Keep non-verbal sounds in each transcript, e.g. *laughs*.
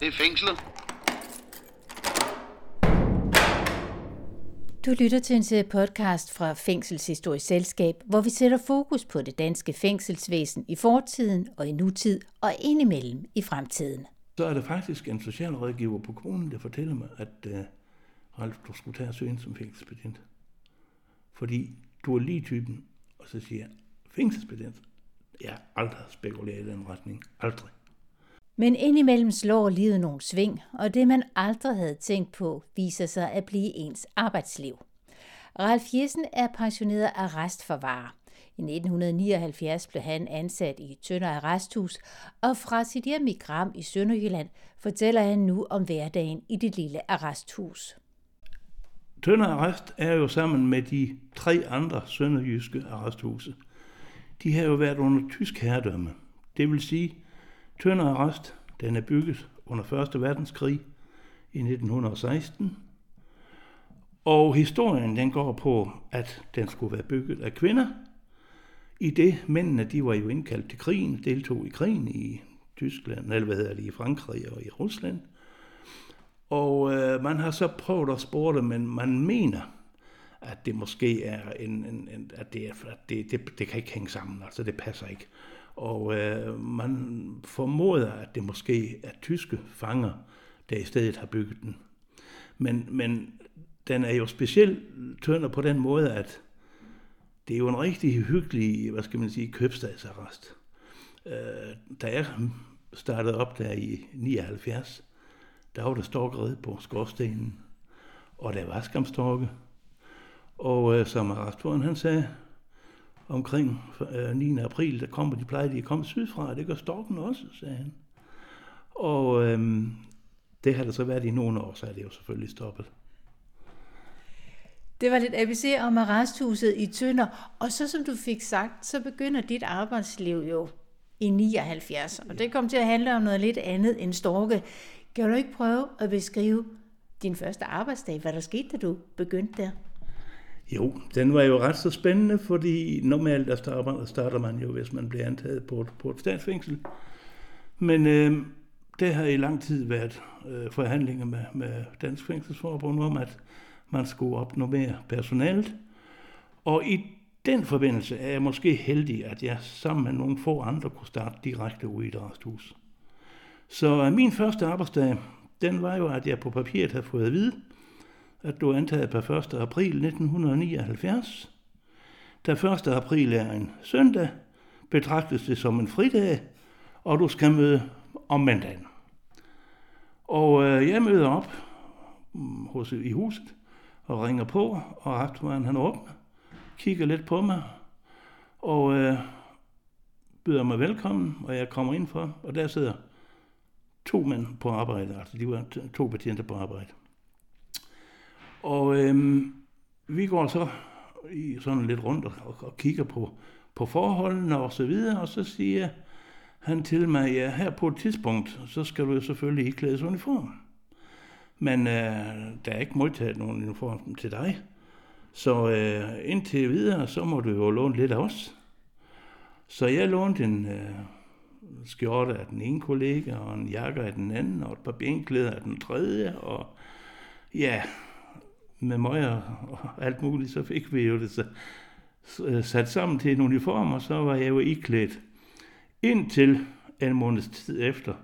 Det er fængslet. Du lytter til en serie podcast fra Fængselshistorisk Selskab, hvor vi sætter fokus på det danske fængselsvæsen i fortiden og i nutid og indimellem i fremtiden. Så er der faktisk en socialrådgiver på kommunen, der fortæller mig, at uh, Ralf, du skulle tage og søge ind som fængselsbetjent. Fordi du er lige typen, og så siger jeg, fængselsbetjent? Jeg har aldrig spekuleret i den retning. Aldrig. Men indimellem slår livet nogle sving, og det man aldrig havde tænkt på, viser sig at blive ens arbejdsliv. Ralf Jessen er pensioneret arrestforvarer. I 1979 blev han ansat i Tønder Arresthus, og fra sit hjem i Gram i Sønderjylland fortæller han nu om hverdagen i det lille arresthus. Tønder Arrest er jo sammen med de tre andre sønderjyske arresthuse. De har jo været under tysk herredømme. Det vil sige, Tønder Arrest, den er bygget under 1. verdenskrig i 1916. Og historien den går på, at den skulle være bygget af kvinder. I det mændene de var jo indkaldt til krigen, deltog i krigen i Tyskland, eller hvad hedder det, i Frankrig og i Rusland. Og øh, man har så prøvet at spore det, men man mener, at det måske er en, en, en at, det, at det, det, det kan ikke hænge sammen, altså det passer ikke. Og øh, man formoder, at det måske er tyske fanger, der i stedet har bygget den. Men, men den er jo specielt tønder på den måde, at det er jo en rigtig hyggelig, hvad skal man sige, købstadsarrest. Øh, da jeg startede op der i 79, der var der storkeret på skorstenen, og der var skamstorke. Og øh, som arrestoren han sagde, omkring øh, 9. april, der kommer de, plejer de at komme sydfra, det gør storken også, sagde han. Og øhm, det har der så været i nogle år, så er det jo selvfølgelig stoppet. Det var lidt ABC om arresthuset i Tønder, og så som du fik sagt, så begynder dit arbejdsliv jo i 79, og det kom til at handle om noget lidt andet end storke. Kan du ikke prøve at beskrive din første arbejdsdag, hvad der skete, da du begyndte der? Jo, den var jo ret så spændende, fordi normalt der starter, starter man jo, hvis man bliver antaget på et, på et statsfængsel. Men øh, det har i lang tid været øh, forhandlinger med, med Dansk Fængselsforbund om, at man skulle opnå mere personalet. Og i den forbindelse er jeg måske heldig, at jeg sammen med nogle få andre kunne starte direkte ude i et resthus. Så øh, min første arbejdsdag, den var jo, at jeg på papiret havde fået at vide, at du er antaget per 1. april 1979. Da 1. april er en søndag, betragtes det som en fridag, og du skal møde om mandagen. Og øh, jeg møder op mm, hos, i huset og ringer på, og aftenen han åbner, kigger lidt på mig, og øh, byder mig velkommen, og jeg kommer ind for, og der sidder to mænd på arbejde, altså de var to betjente på arbejde. Og øhm, vi går så i sådan lidt rundt og, og kigger på, på forholdene og så videre, og så siger han til mig, ja, her på et tidspunkt, så skal du jo selvfølgelig ikke klædes uniform. Men øh, der er ikke modtaget nogen uniform til dig. Så øh, indtil videre, så må du jo låne lidt af os. Så jeg lånte en øh, skjorte af den ene kollega, og en jakke af den anden, og et par benklæder af den tredje, og ja, med møger og alt muligt, så fik vi jo det så, øh, sat sammen til en uniform, og så var jeg jo iklædt indtil en måneds tid efter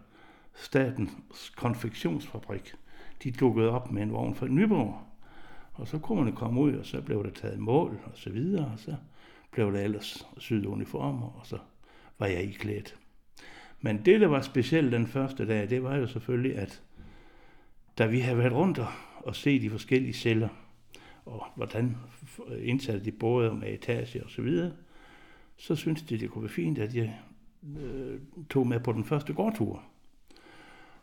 statens konfektionsfabrik. De dukkede op med en vogn fra Nyborg, og så kunne man komme ud, og så blev der taget mål og så videre, og så blev der ellers syet uniformer, og så var jeg iklædt. Men det, der var specielt den første dag, det var jo selvfølgelig, at da vi havde været rundt og og se de forskellige celler, og hvordan indsatte de både med etage og så videre, så syntes de, det kunne være fint, at jeg øh, tog med på den første gårdtur.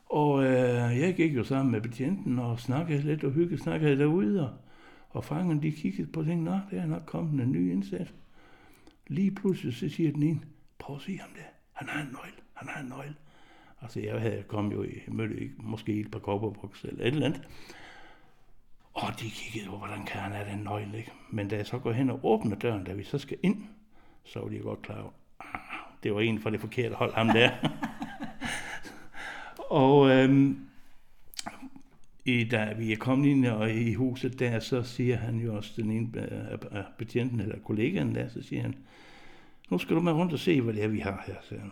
Og øh, jeg gik jo sammen med betjenten og snakkede lidt og hyggede snakkede derude, og, og fangerne de kiggede på og tænkte, nå, der er nok kommet en ny indsat. Lige pludselig så siger den ene, prøv at se ham der, han har en nøgle, han har en nøgle. Altså jeg havde kommet jo i, mødte måske et par kopperbukser eller et eller andet. Og de kiggede på, hvordan kan han have den nøgle, ikke? Men da jeg så går hen og åbner døren, da vi så skal ind, så var de godt klar over, ah, det var en fra det forkerte hold, ham der. *laughs* Og øhm, i, da vi er kommet ind og i huset der, så siger han jo også, den ene af betjenten eller kollegaen der, så siger han, nu skal du med rundt og se, hvad det er, vi har her, siger han.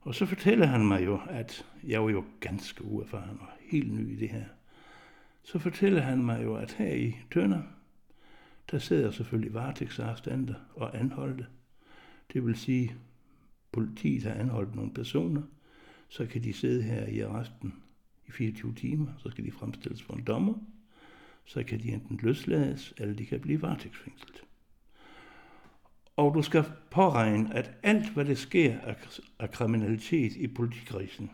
Og så fortæller han mig jo, at jeg var jo ganske uerfaren og helt ny i det her. Så fortæller han mig jo, at her i Tønder, der sidder selvfølgelig varetægtsarrestanter og anholdte. Det vil sige, politiet har anholdt nogle personer, så kan de sidde her i arresten i 24 timer, så skal de fremstilles for en dommer, så kan de enten løslades, eller de kan blive varetægtsfængslet. Og du skal påregne, at alt, hvad der sker af, kriminalitet i politikrisen,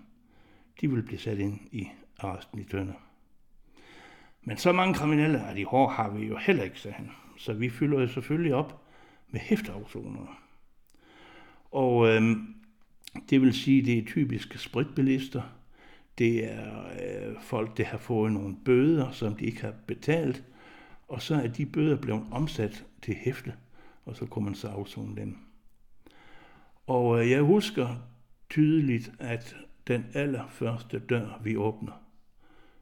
de vil blive sat ind i arresten i Tønder. Men så mange kriminelle af de hårde har vi jo heller ikke, sagde han. Så vi fylder jo selvfølgelig op med hæfteafsoner. Og øhm, det vil sige, det er typiske spritbilister. Det er øh, folk, der har fået nogle bøder, som de ikke har betalt. Og så er de bøder blevet omsat til hæfte, og så kunne man så afzone dem. Og øh, jeg husker tydeligt, at den allerførste dør, vi åbner,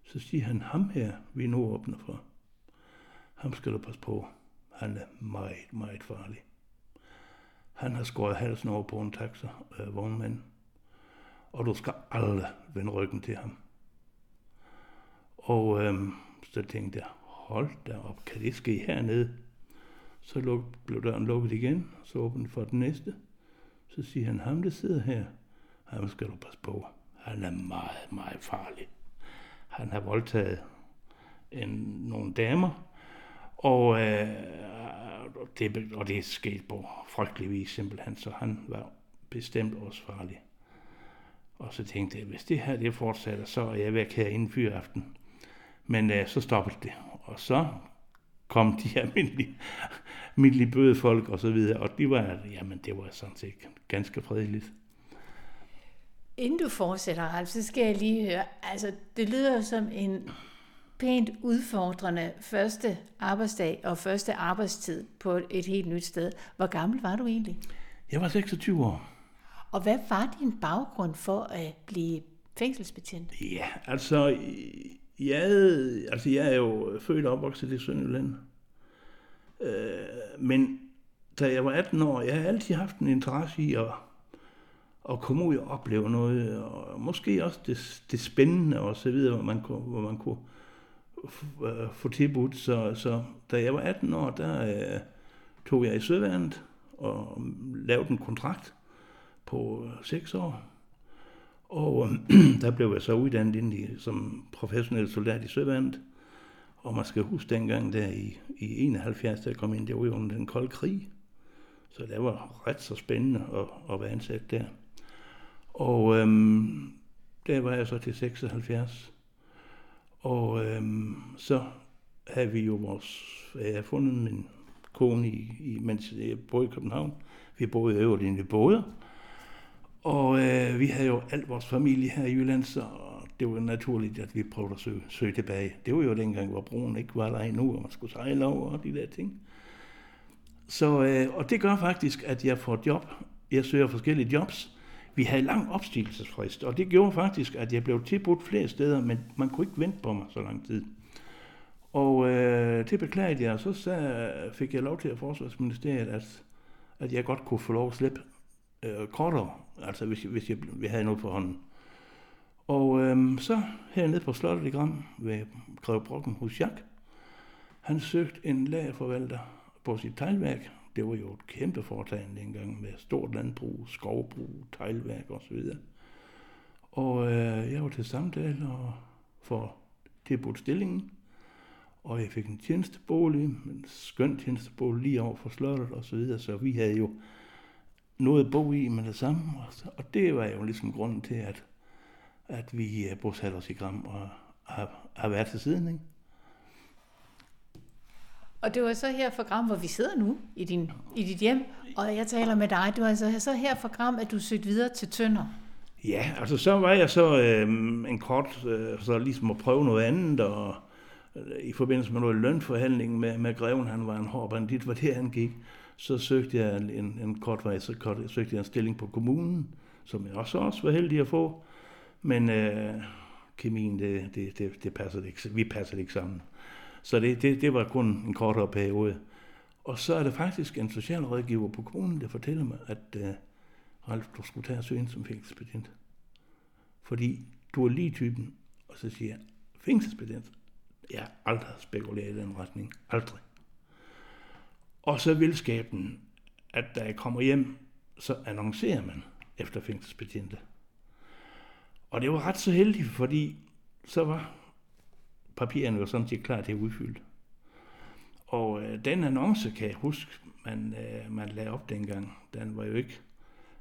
så siger han, ham her, vi nu åbner for, ham skal du passe på. Han er meget, meget farlig. Han har skåret halsen over på en taxa, øh, vognmand, og du skal aldrig vende ryggen til ham. Og øh, så tænkte jeg, hold da op, kan det ske hernede? Så luk, blev døren lukket igen, så åbnede for den næste. Så siger han, ham der sidder her, ham skal du passe på. Han er meget, meget farlig. Han har voldtaget en, nogle damer, og, øh, det, og det er sket på frygtelig vis simpelthen, så han var bestemt også farlig. Og så tænkte jeg, hvis det her det fortsætter, så er jeg væk her inden fyraften. Men øh, så stoppede det. Og så kom de *laughs* almindelige, almindelige bødefolk og så videre, og de var, jamen det var sådan set ganske fredeligt. Inden du fortsætter, Ralf, så skal jeg lige høre, altså det lyder som en pænt udfordrende første arbejdsdag og første arbejdstid på et helt nyt sted. Hvor gammel var du egentlig? Jeg var 26 år. Og hvad var din baggrund for at blive fængselsbetjent? Ja, altså, jeg, altså jeg er jo født og opvokset i Sønderjylland. Øh, men da jeg var 18 år, jeg har altid haft en interesse i at, at komme ud og opleve noget, og måske også det, det spændende og så videre, hvor man kunne, hvor man kunne øh, få tilbudt. Så, så da jeg var 18 år, der øh, tog jeg i Søværnet og lavede en kontrakt på øh, 6 år. Og øh, *clears throat* der blev jeg så uddannet ind i, som professionel soldat i Søværnet. Og man skal huske dengang der i, i 71, der kom ind, det var jo under den kolde krig. Så det var ret så spændende at, at være ansat der. Og øhm, der var jeg så til 76. Og øhm, så havde vi jo vores, jeg havde fundet min kone, i, i, mens jeg boede i København. Vi boede i øvrigt inde i både. Og øh, vi havde jo alt vores familie her i Jylland, så det var naturligt, at vi prøvede at søge, søge tilbage. Det var jo dengang, hvor broen ikke var der endnu, og man skulle sejle over og de der ting. Så, øh, og det gør faktisk, at jeg får job. Jeg søger forskellige jobs. Vi havde lang opstigelsesfrist, og det gjorde faktisk, at jeg blev tilbudt flere steder, men man kunne ikke vente på mig så lang tid. Og øh, det beklagede jeg, og så sagde, fik jeg lov til at forsvarsministeriet, at, at jeg godt kunne få lov at slippe øh, kortere, altså hvis, hvis jeg, vi havde noget på hånden. Og øh, så hernede på slottet i Gram ved Greve Brokken hos Jack, han søgte en lagerforvalter på sit teglværk. Det var jo et kæmpe foretagende dengang med stort landbrug, skovbrug, teglværk osv. Og øh, jeg var til samtale og for tilbudt stillingen. Og jeg fik en tjenestebolig, en skøn tjenestebolig lige over for slottet og så videre, så vi havde jo noget at bo i med det samme. Og det var jo ligesom grunden til, at, at vi øh, bosatte os i Gram og har, har været til siden. Ikke? Og det var så her for Gram, hvor vi sidder nu i, din, i dit hjem, og jeg taler med dig. Det var altså så her for Gram, at du søgte videre til Tønder. Ja, altså så var jeg så øh, en kort, øh, så ligesom at prøve noget andet, og øh, i forbindelse med noget lønforhandling med, med greven, han var en hård bandit, hvor det han gik så søgte jeg en, en kort vej, så kort, søgte jeg en stilling på kommunen, som jeg også, også var heldig at få. Men øh, kemien, det, det, det, det passede ikke. Vi passede ikke sammen. Så det, det, det var kun en kortere periode. Og så er det faktisk en socialrådgiver på kommunen, der fortæller mig, at uh, Ralf, du skulle tage og søge ind som fængselsbetjent. Fordi du er lige typen, og så siger jeg, fængselsbetjent? Jeg har aldrig spekuleret i den retning. Aldrig. Og så vil skaben, at da jeg kommer hjem, så annoncerer man efter fængselsbetjente. Og det var ret så heldigt, fordi så var papirerne var sådan set klar til at udfylde. Og øh, den annonce, kan jeg huske, man, øh, man lagde op dengang, den var jo ikke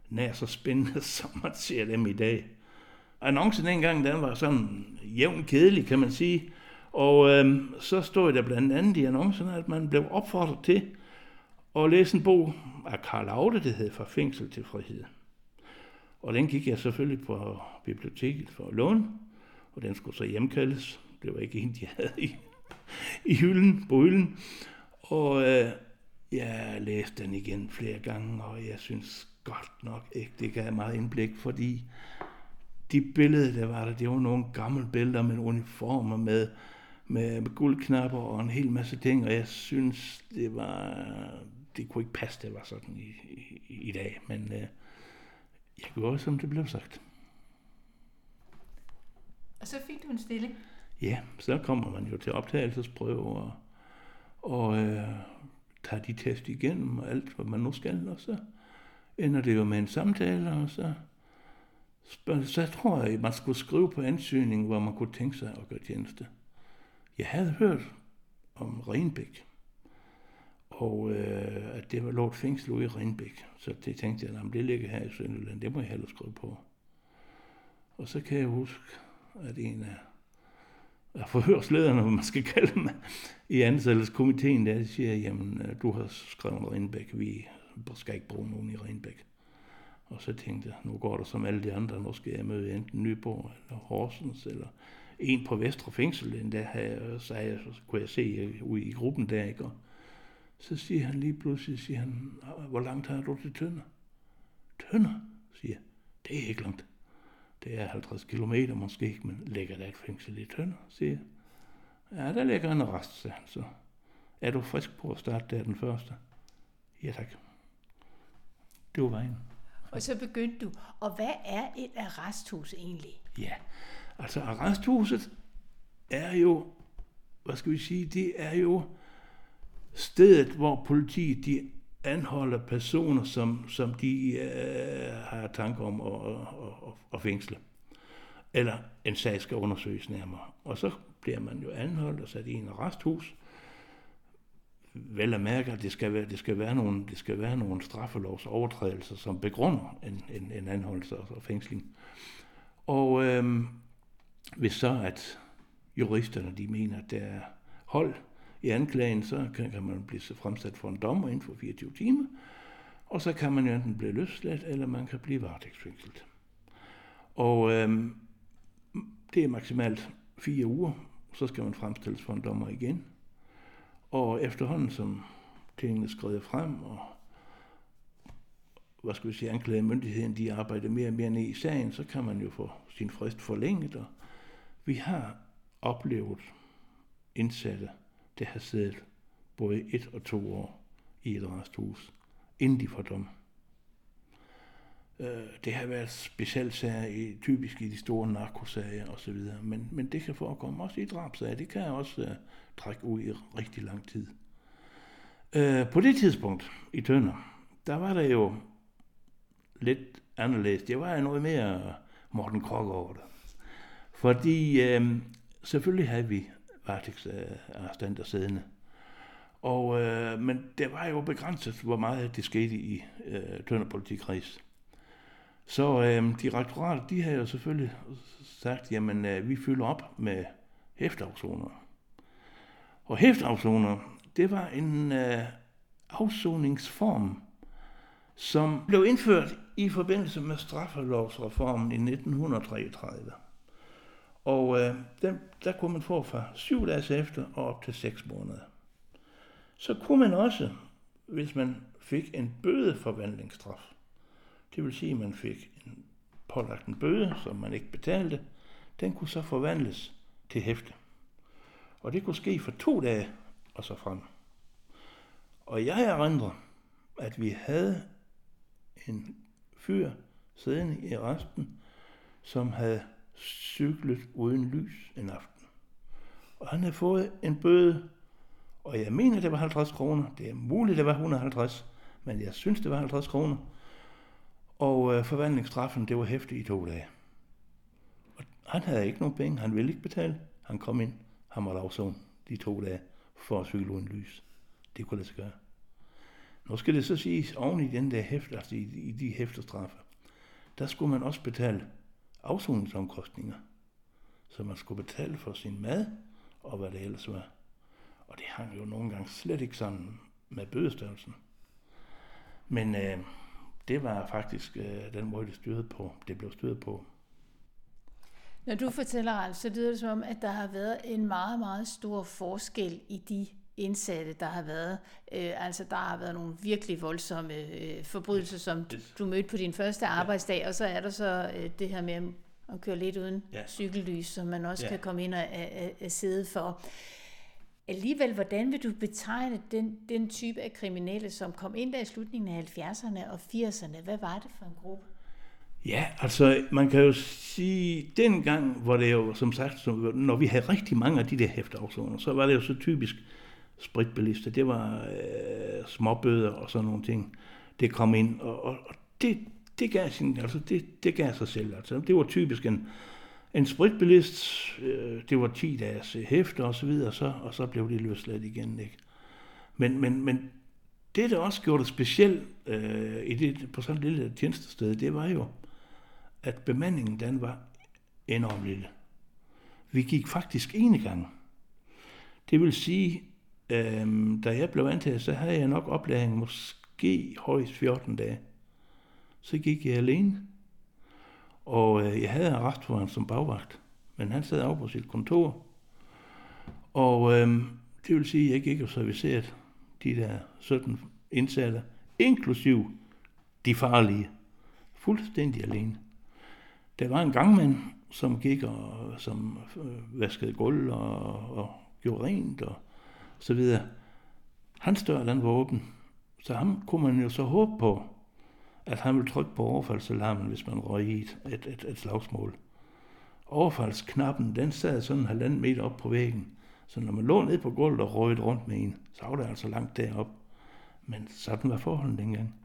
nær så spændende, *laughs* som man ser dem i dag. Annoncen dengang, den var sådan jævn kedelig, kan man sige. Og øh, så stod der blandt andet i annoncen, at man blev opfordret til at læse en bog af Karl Aude, det hed Fra fængsel til frihed. Og den gik jeg selvfølgelig på biblioteket for at låne, og den skulle så hjemkaldes. Det var ikke en, de havde i, i hylden, på hylden. Og øh, jeg læste den igen flere gange, og jeg synes godt nok ikke, det gav meget indblik, fordi de billeder, der var der, det var nogle gamle billeder med uniformer, med, med, med guldknapper og en hel masse ting, og jeg synes, det var, det kunne ikke passe, det var sådan i, i, i dag, men øh, jeg gjorde, som det blev sagt. Og så fik du en stilling? Ja, så kommer man jo til optagelsesprøve og, og øh, tager de test igennem og alt, hvad man nu skal, og så ender det jo med en samtale, og så, så jeg tror jeg, man skulle skrive på ansøgningen, hvor man kunne tænke sig at gøre tjeneste. Jeg havde hørt om Renbæk, og øh, at det var lort fængsel ude i Renbæk. Så det tænkte jeg, at det ligger her i Sønderland, det må jeg hellere skrive på. Og så kan jeg huske, at en af forhørslederne, hvad man skal kalde dem, i ansættelseskomiteen, der siger, jamen, øh, du har skrevet en Renbæk, vi skal ikke bruge nogen i Renbæk. Og så tænkte jeg, nu går der som alle de andre, nu skal jeg møde enten Nyborg eller Horsens, eller en på Vestre Fængsel, den der havde, øh, så, jeg, så kunne jeg se øh, ude i gruppen der, ikke? Og så siger han lige pludselig, siger han, hvor langt har du til Tønder? Tønder, siger jeg. Det er ikke langt. Det er 50 kilometer måske men ligger der et fængsel i Tønder, siger jeg. Ja, der ligger en rest, sagde han så. Er du frisk på at starte der den første? Ja, tak. Det var vejen. Og så begyndte du. Og hvad er et arresthus egentlig? Ja, altså arresthuset er jo, hvad skal vi sige, det er jo stedet, hvor politiet de anholder personer, som, som de øh, har tanker om at, at, at, at fængsle. Eller en sag skal undersøges nærmere. Og så bliver man jo anholdt og sat i en resthus. Vel at mærke, at det skal være, det skal være, nogle, det skal være nogle straffelovs overtrædelser, som begrunder en, en, en anholdelse og fængsling. Og øh, hvis så, at juristerne de mener, at der er hold i anklagen, så kan, kan man blive fremsat for en dommer inden for 24 timer, og så kan man jo enten blive løsladt, eller man kan blive varetægtsfængslet. Og øhm, det er maksimalt fire uger, så skal man fremstilles for en dommer igen. Og efterhånden som tingene skrider frem, og hvad skal vi sige, anklagemyndigheden, de arbejder mere og mere ned i sagen, så kan man jo få sin frist forlænget, og vi har oplevet indsatte, der har siddet både et og to år i et resthus, inden de får dom. Øh, det har været specielt sager, i, typisk i de store narkosager osv., men, men det kan forekomme også i drabsager. Det kan også uh, trække ud i rigtig lang tid. Uh, på det tidspunkt i Tønder, der var der jo lidt anderledes. Det var noget mere Morten Krog over det. Fordi uh, selvfølgelig havde vi varetægtsarrestanter øh, øh, siddende. Og, øh, men det var jo begrænset, hvor meget det skete i øh, Tønder politikreds. Så øh, direktoratet, de har jo selvfølgelig sagt, jamen øh, vi fylder op med hæftafsoner. Og hæftafsoner, det var en øh, afsoningsform, som blev indført i forbindelse med straffelovsreformen i 1933. Og øh, den, der kunne man få fra syv dage efter og op til seks måneder. Så kunne man også, hvis man fik en bødeforvandlingsstraf, det vil sige, at man fik en pålagt en bøde, som man ikke betalte, den kunne så forvandles til hæfte. Og det kunne ske for to dage og så frem. Og jeg erindrer, at vi havde en fyr siddende i resten, som havde cyklet uden lys en aften. Og han havde fået en bøde, og jeg mener, det var 50 kroner. Det er muligt, det var 150, men jeg synes, det var 50 kroner. Og øh, forvandlingsstraffen, det var hæftig i to dage. Og han havde ikke nogen penge, han ville ikke betale. Han kom ind, han måtte afzone de to dage for at cykle uden lys. Det kunne lade sig gøre. Nu skal det så siges, oven i den der hæft, altså i, i de hæftestraffe, der skulle man også betale afsoningsomkostninger. som man skulle betale for sin mad, og hvad det ellers var. Og det hang jo nogle gange slet ikke sammen med bødestørrelsen. Men øh, det var faktisk øh, den måde, det, styrede på. det blev styret på. Når du fortæller, Ralf, så lyder det som om, at der har været en meget, meget stor forskel i de indsatte, der har været. Øh, altså, der har været nogle virkelig voldsomme øh, forbrydelser, som du, du mødte på din første arbejdsdag, ja. og så er der så øh, det her med at køre lidt uden ja. cykellys, som man også ja. kan komme ind og at sidde for. Alligevel, hvordan vil du betegne den, den type af kriminelle, som kom ind der i slutningen af 70'erne og 80'erne? Hvad var det for en gruppe? Ja, altså man kan jo sige, dengang hvor det jo som sagt, når vi havde rigtig mange af de der hæfteafsoner, så var det jo så typisk spritbilister. Det var øh, småbøder og sådan nogle ting. Det kom ind, og, og, og det, det, gav sin, altså det, det gav sig selv. Altså, det var typisk en, en spritbilist, øh, det var 10 dages øh, hæfte og så videre, og så, og så blev det løsladt igen. Ikke? Men, men, men det, der også gjorde det specielt øh, i det, på sådan et lille tjenestested, det var jo, at bemandingen den var enormt lille. Vi gik faktisk ene gang. Det vil sige, Øhm, da jeg blev ansat, så havde jeg nok oplæring måske højst 14 dage. Så gik jeg alene. Og øh, jeg havde arrestforhånd som bagvagt, men han sad af på sit kontor. Og øh, det vil sige, at jeg gik og serviceret de der 17 indsatte, inklusiv de farlige, fuldstændig alene. Der var en gangmand, som gik og som øh, vaskede gulv og, og gjorde rent og så videre. Hans dør, den var åben. Så ham kunne man jo så håbe på, at han ville trykke på overfaldsalarmen, hvis man røg i et, et, et, et slagsmål. Overfaldsknappen, den sad sådan en halvanden meter op på væggen. Så når man lå ned på gulvet og røgte rundt med en, så var det altså langt derop. Men sådan var forholdet dengang.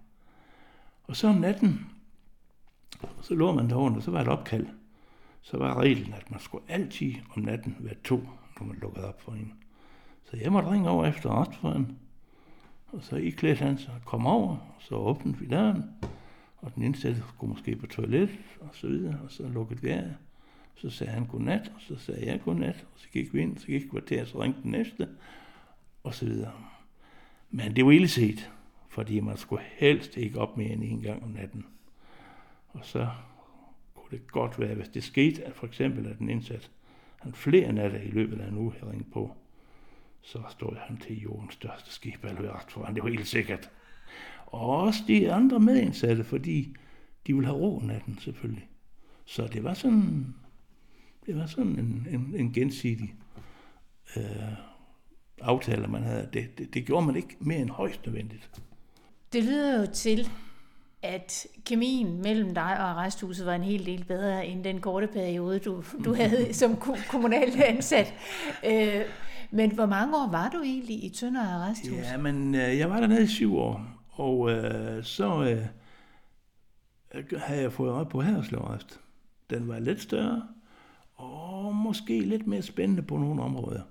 Og så om natten, så lå man derovre, og så var et opkald. Så var reglen, at man skulle altid om natten være to, når man lukkede op for en. Så jeg måtte ringe over efter retsfonden. Og så i han så kom over, så åbnede vi døren, og den indsatte skulle måske på toilet, og så videre, og så lukkede vi af. Så sagde han godnat, og så sagde jeg godnat, og så gik vi ind, så gik kvarter, og så ringte den næste, og så videre. Men det var ille set, fordi man skulle helst ikke op mere end en gang om natten. Og så kunne det godt være, hvis det skete, at for eksempel at den indsat han flere natter i løbet af en uge havde ringet på, så stod han til jordens største skib eller foran. Det var helt sikkert. Og også de andre medindsatte, fordi de ville have ro natten selvfølgelig. Så det var sådan, det var sådan en, en, en gensidig øh, aftale, man havde. Det, det, det gjorde man ikke mere end højst nødvendigt. Det lyder jo til, at kemien mellem dig og arresthuset var en hel del bedre end den korte periode, du, du havde som kommunalt ansat. Øh, men hvor mange år var du egentlig i Tønder Arresthus? Ja, men øh, jeg var dernede i syv år, og øh, så øh, havde jeg fået øje på Haderslev Arrest. Den var lidt større, og måske lidt mere spændende på nogle områder.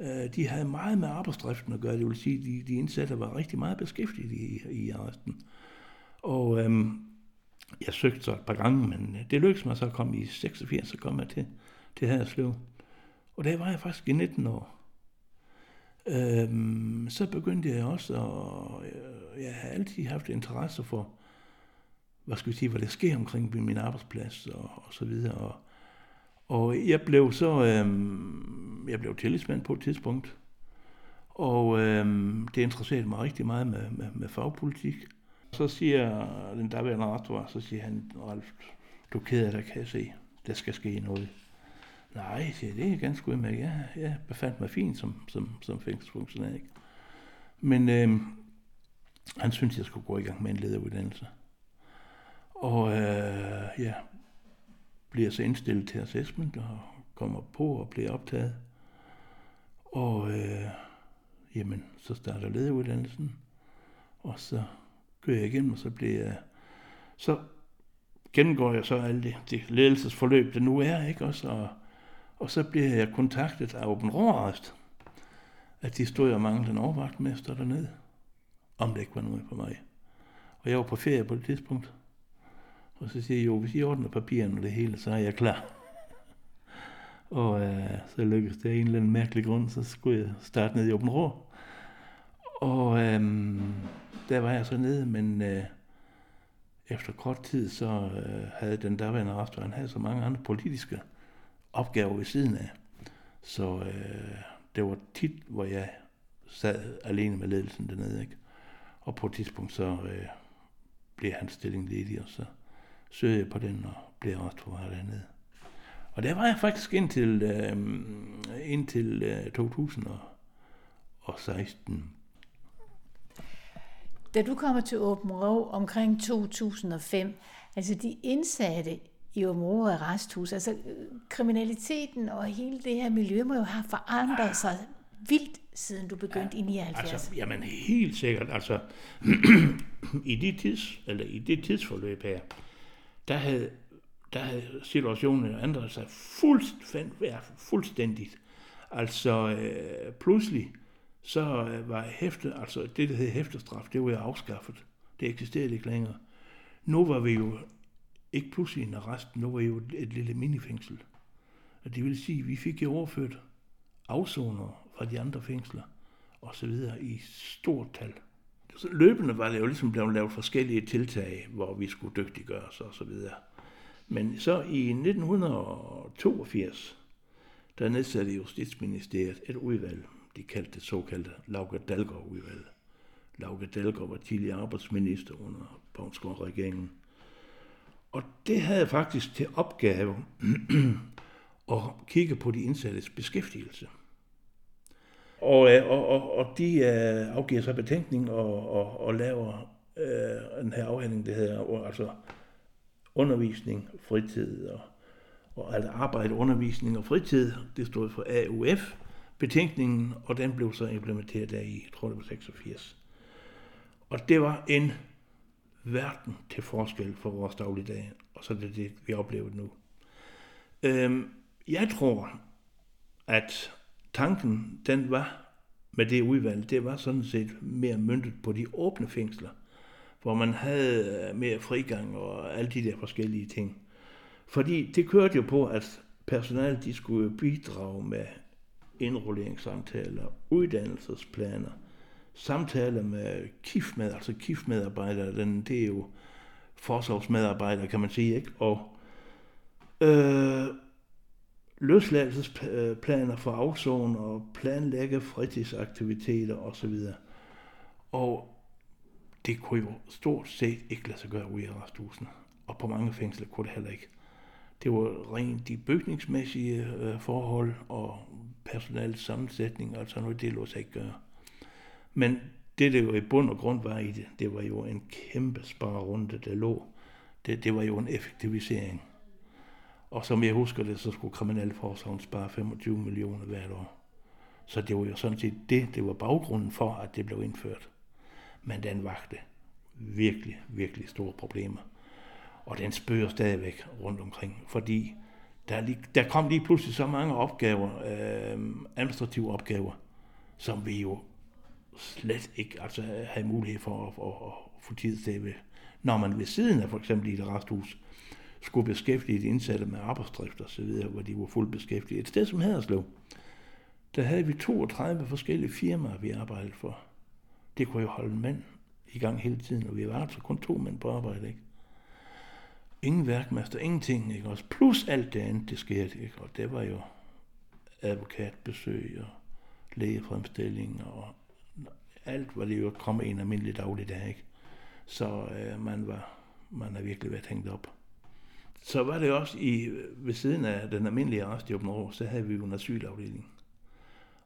Øh, de havde meget med arbejdsdriften at gøre, det vil sige, de, de indsatte var rigtig meget beskæftiget i, i arresten. Og øh, jeg søgte så et par gange, men det lykkedes mig så at komme i 86, så kom jeg til, til Haderslev. Og der var jeg faktisk i 19 år. Øhm, så begyndte jeg også at, jeg, jeg har altid haft interesse for, hvad skal vi sige, hvad der sker omkring min arbejdsplads og, og så videre. Og, og jeg blev så, øhm, jeg blev tillidsmand på et tidspunkt, og øhm, det interesserede mig rigtig meget med, med, med fagpolitik. Så siger den daværende rektor, så siger han, Ralf, du keder dig, kan jeg se. Der skal ske noget. Nej, siger, det er ganske udmærket. Jeg, jeg befandt mig fint som, som, som fængselsfunktionær. Ikke? Men øh, han syntes, jeg skulle gå i gang med en lederuddannelse. Og øh, ja, bliver så indstillet til assessment og kommer på og bliver optaget. Og øh, jamen, så starter lederuddannelsen, og så kører jeg igennem, og så bliver jeg, så gennemgår jeg så alt det, det ledelsesforløb, det nu er, ikke også, og, og så bliver jeg kontaktet af Åben Rårest, at de stod og manglede en overvagtmester dernede, om det ikke var noget på mig. Og jeg var på ferie på det tidspunkt. Og så siger jeg, jo, hvis I ordner papirerne og det hele, så er jeg klar. *laughs* og øh, så lykkedes det af en eller anden mærkelig grund, så skulle jeg starte ned i Åben Rå. Og øh, der var jeg så nede, men øh, efter kort tid, så øh, havde den daværende restaurant, han havde så mange andre politiske opgaver ved siden af. Så øh, det var tit, hvor jeg sad alene med ledelsen dernede, ikke? Og på et tidspunkt, så øh, blev hans stilling ledig, og så søgte jeg på den og blev restaurant dernede. Og der var jeg faktisk indtil, øh, indtil øh, 2016. Da du kommer til Åben Rå omkring 2005, altså de indsatte i Åben Rå Arresthus, altså kriminaliteten og hele det her miljø må jo have forandret sig vildt, siden du begyndte ja, i 79. Altså, jamen helt sikkert. Altså, *clears throat* i, de tids, eller i det tidsforløb her, der havde, der havde situationen ændret sig fuldstændig. fuldstændigt. Altså øh, pludselig, så øh, var hæfte, altså det, der hed hæftestraf, det var jo afskaffet. Det eksisterede ikke længere. Nu var vi jo ikke pludselig en arrest, nu var vi jo et lille minifængsel. Og det vil sige, at vi fik jo overført afsoner fra de andre fængsler, og så videre i stort tal. Så løbende var det jo ligesom blevet lavet forskellige tiltag, hvor vi skulle dygtiggøres og så videre. Men så i 1982, der nedsatte Justitsministeriet et udvalg, de kaldte det såkaldte Lauke Dalgaard-udvalg. Lauke Dalgaard var tidligere arbejdsminister under Bavnsgaard-regeringen. Og det havde faktisk til opgave *clears throat* at kigge på de indsattes beskæftigelse. Og, øh, og, og, og de øh, afgiver sig betænkning og, og, og laver øh, den her afhandling, det hedder altså undervisning, fritid og, og altså arbejde, undervisning og fritid. Det stod for AUF, betænkningen, og den blev så implementeret der i, jeg tror det var 86. Og det var en verden til forskel for vores dagligdag, og så er det det, vi oplever nu. Øhm, jeg tror, at tanken, den var med det udvalg, det var sådan set mere myndet på de åbne fængsler, hvor man havde mere frigang og alle de der forskellige ting. Fordi det kørte jo på, at personalet de skulle bidrage med indrulleringssamtaler, uddannelsesplaner, samtaler med KIF-med, altså KIF-medarbejdere, den, det er jo forsorgsmedarbejdere, kan man sige, ikke? Og øh, løsladelsesplaner for afzone og planlægge fritidsaktiviteter osv. Og det kunne jo stort set ikke lade sig gøre ude i arresthusen. Og på mange fængsler kunne det heller ikke. Det var rent de bygningsmæssige øh, forhold og personalets sammensætning, altså noget, det lå sig ikke gøre. Men det, det jo i bund og grund var i det, det var jo en kæmpe sparerunde, der lå. Det, det var jo en effektivisering. Og som jeg husker det, så skulle Kriminalforsorgen spare 25 millioner hvert år. Så det var jo sådan set det, det var baggrunden for, at det blev indført. Men den vagte virkelig, virkelig store problemer. Og den spørger stadigvæk rundt omkring, fordi der, lige, der kom lige pludselig så mange opgaver, øh, administrative opgaver, som vi jo slet ikke altså, havde mulighed for at, at, at få tid til. Når man ved siden af for eksempel i et resthus skulle beskæftige de indsatte med arbejdsdrift og så videre, hvor de var fuldt beskæftiget. Et sted som Haderslev, der havde vi 32 forskellige firmaer, vi arbejdede for. Det kunne jo holde mænd i gang hele tiden, og vi var altså kun to mænd på arbejde, ikke? Ingen værkmester, ingenting, ikke også? Plus alt det andet, det skete, ikke? Og det var jo advokatbesøg og lægefremstilling og alt var det jo kommet en almindelig dagligdag, ikke? Så øh, man var, man har virkelig været hængt op. så var det også i, ved siden af den almindelige arrest i Åben så havde vi jo en asylafdeling.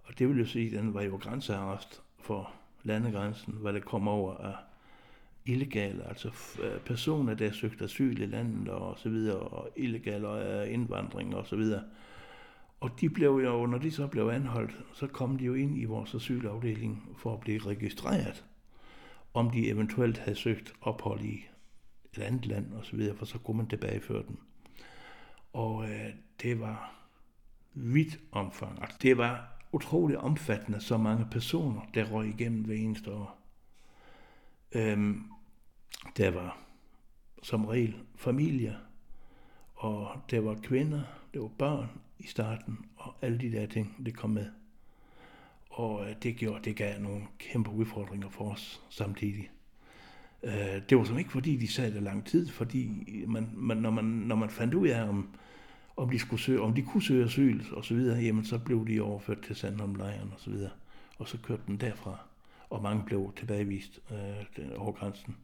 Og det vil jo sige, at den var jo grænsearrest for landegrænsen, hvad det kom over af illegale, altså øh, personer, der søgte asyl i landet og så videre, og illegale øh, indvandring og så videre. Og de blev jo, når de så blev anholdt, så kom de jo ind i vores asylafdeling for at blive registreret, om de eventuelt havde søgt ophold i et andet land osv., så for så kunne man tilbageføre dem. Og øh, det var vidt omfang. Altså, det var utrolig omfattende, så mange personer, der røg igennem hver eneste år. Øhm, der var som regel familier, og der var kvinder, der var børn i starten, og alle de der ting, det kom med. Og øh, det gjorde, det gav nogle kæmpe udfordringer for os samtidig. Øh, det var som ikke fordi, de sad der lang tid, fordi man, man, når, man, når man fandt ud af, om, om de, skulle søge, om de kunne søge asyl og så videre, jamen så blev de overført til Sandholmlejren og så videre. Og så kørte den derfra, og mange blev tilbagevist øh, over grænsen.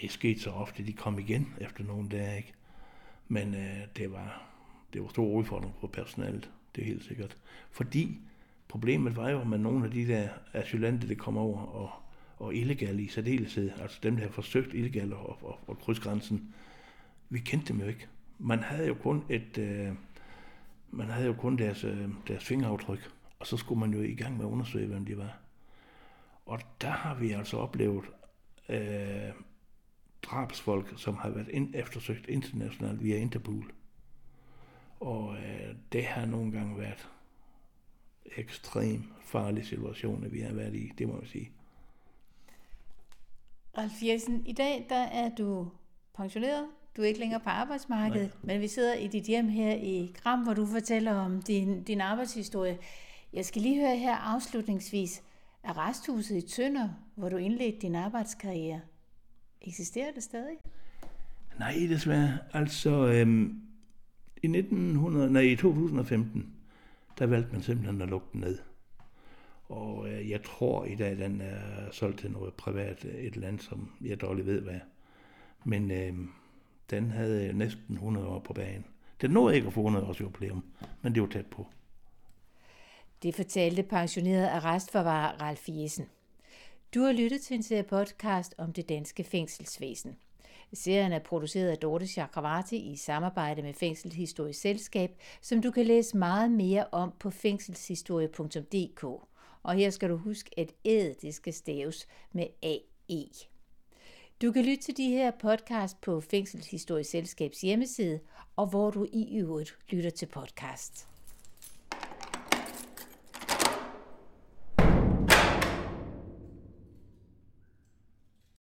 Det skete så ofte, de kom igen efter nogle dage, ikke? Men øh, det var det var stor udfordring for personalet, det er helt sikkert. Fordi problemet var jo med nogle af de der asylanter, der kom over og, og illegale i særdeleshed, altså dem, der har forsøgt illegalt at, at, at krydse grænsen, vi kendte dem jo ikke man havde jo kun et, øh, man havde jo kun deres, øh, deres fingeraftryk, og så skulle man jo i gang med at undersøge, hvem de var. Og der har vi altså oplevet øh, drabsfolk, som har været ind, eftersøgt internationalt via Interpol. Og øh, det har nogle gange været ekstrem farlige situationer, vi har været i, det må jeg sige. Ralf Jensen, i dag der er du pensioneret, du er ikke længere på arbejdsmarkedet, Nej. men vi sidder i dit hjem her i Gram, hvor du fortæller om din, din arbejdshistorie. Jeg skal lige høre her afslutningsvis. Arresthuset i Tønder, hvor du indledte din arbejdskarriere, eksisterer det stadig? Nej, desværre. Altså, øhm, i, 1900, nej, i 2015, der valgte man simpelthen at lukke den ned. Og øh, jeg tror i dag, den er solgt til noget privat, et land, som jeg dårligt ved hvad. Men øh, den havde næsten 100 år på banen. Den nåede ikke at få 100 års jubilæum, men det var tæt på. Det fortalte pensioneret arrestforvarer Ralf Jessen. Du har lyttet til en serie podcast om det danske fængselsvæsen. Serien er produceret af Dorte Chakravarti i samarbejde med Fængselshistorisk Selskab, som du kan læse meget mere om på fængselshistorie.dk. Og her skal du huske, at æd det skal staves med AE. Du kan lytte til de her podcast på Fængselshistorisk Selskabs hjemmeside, og hvor du i øvrigt lytter til podcast.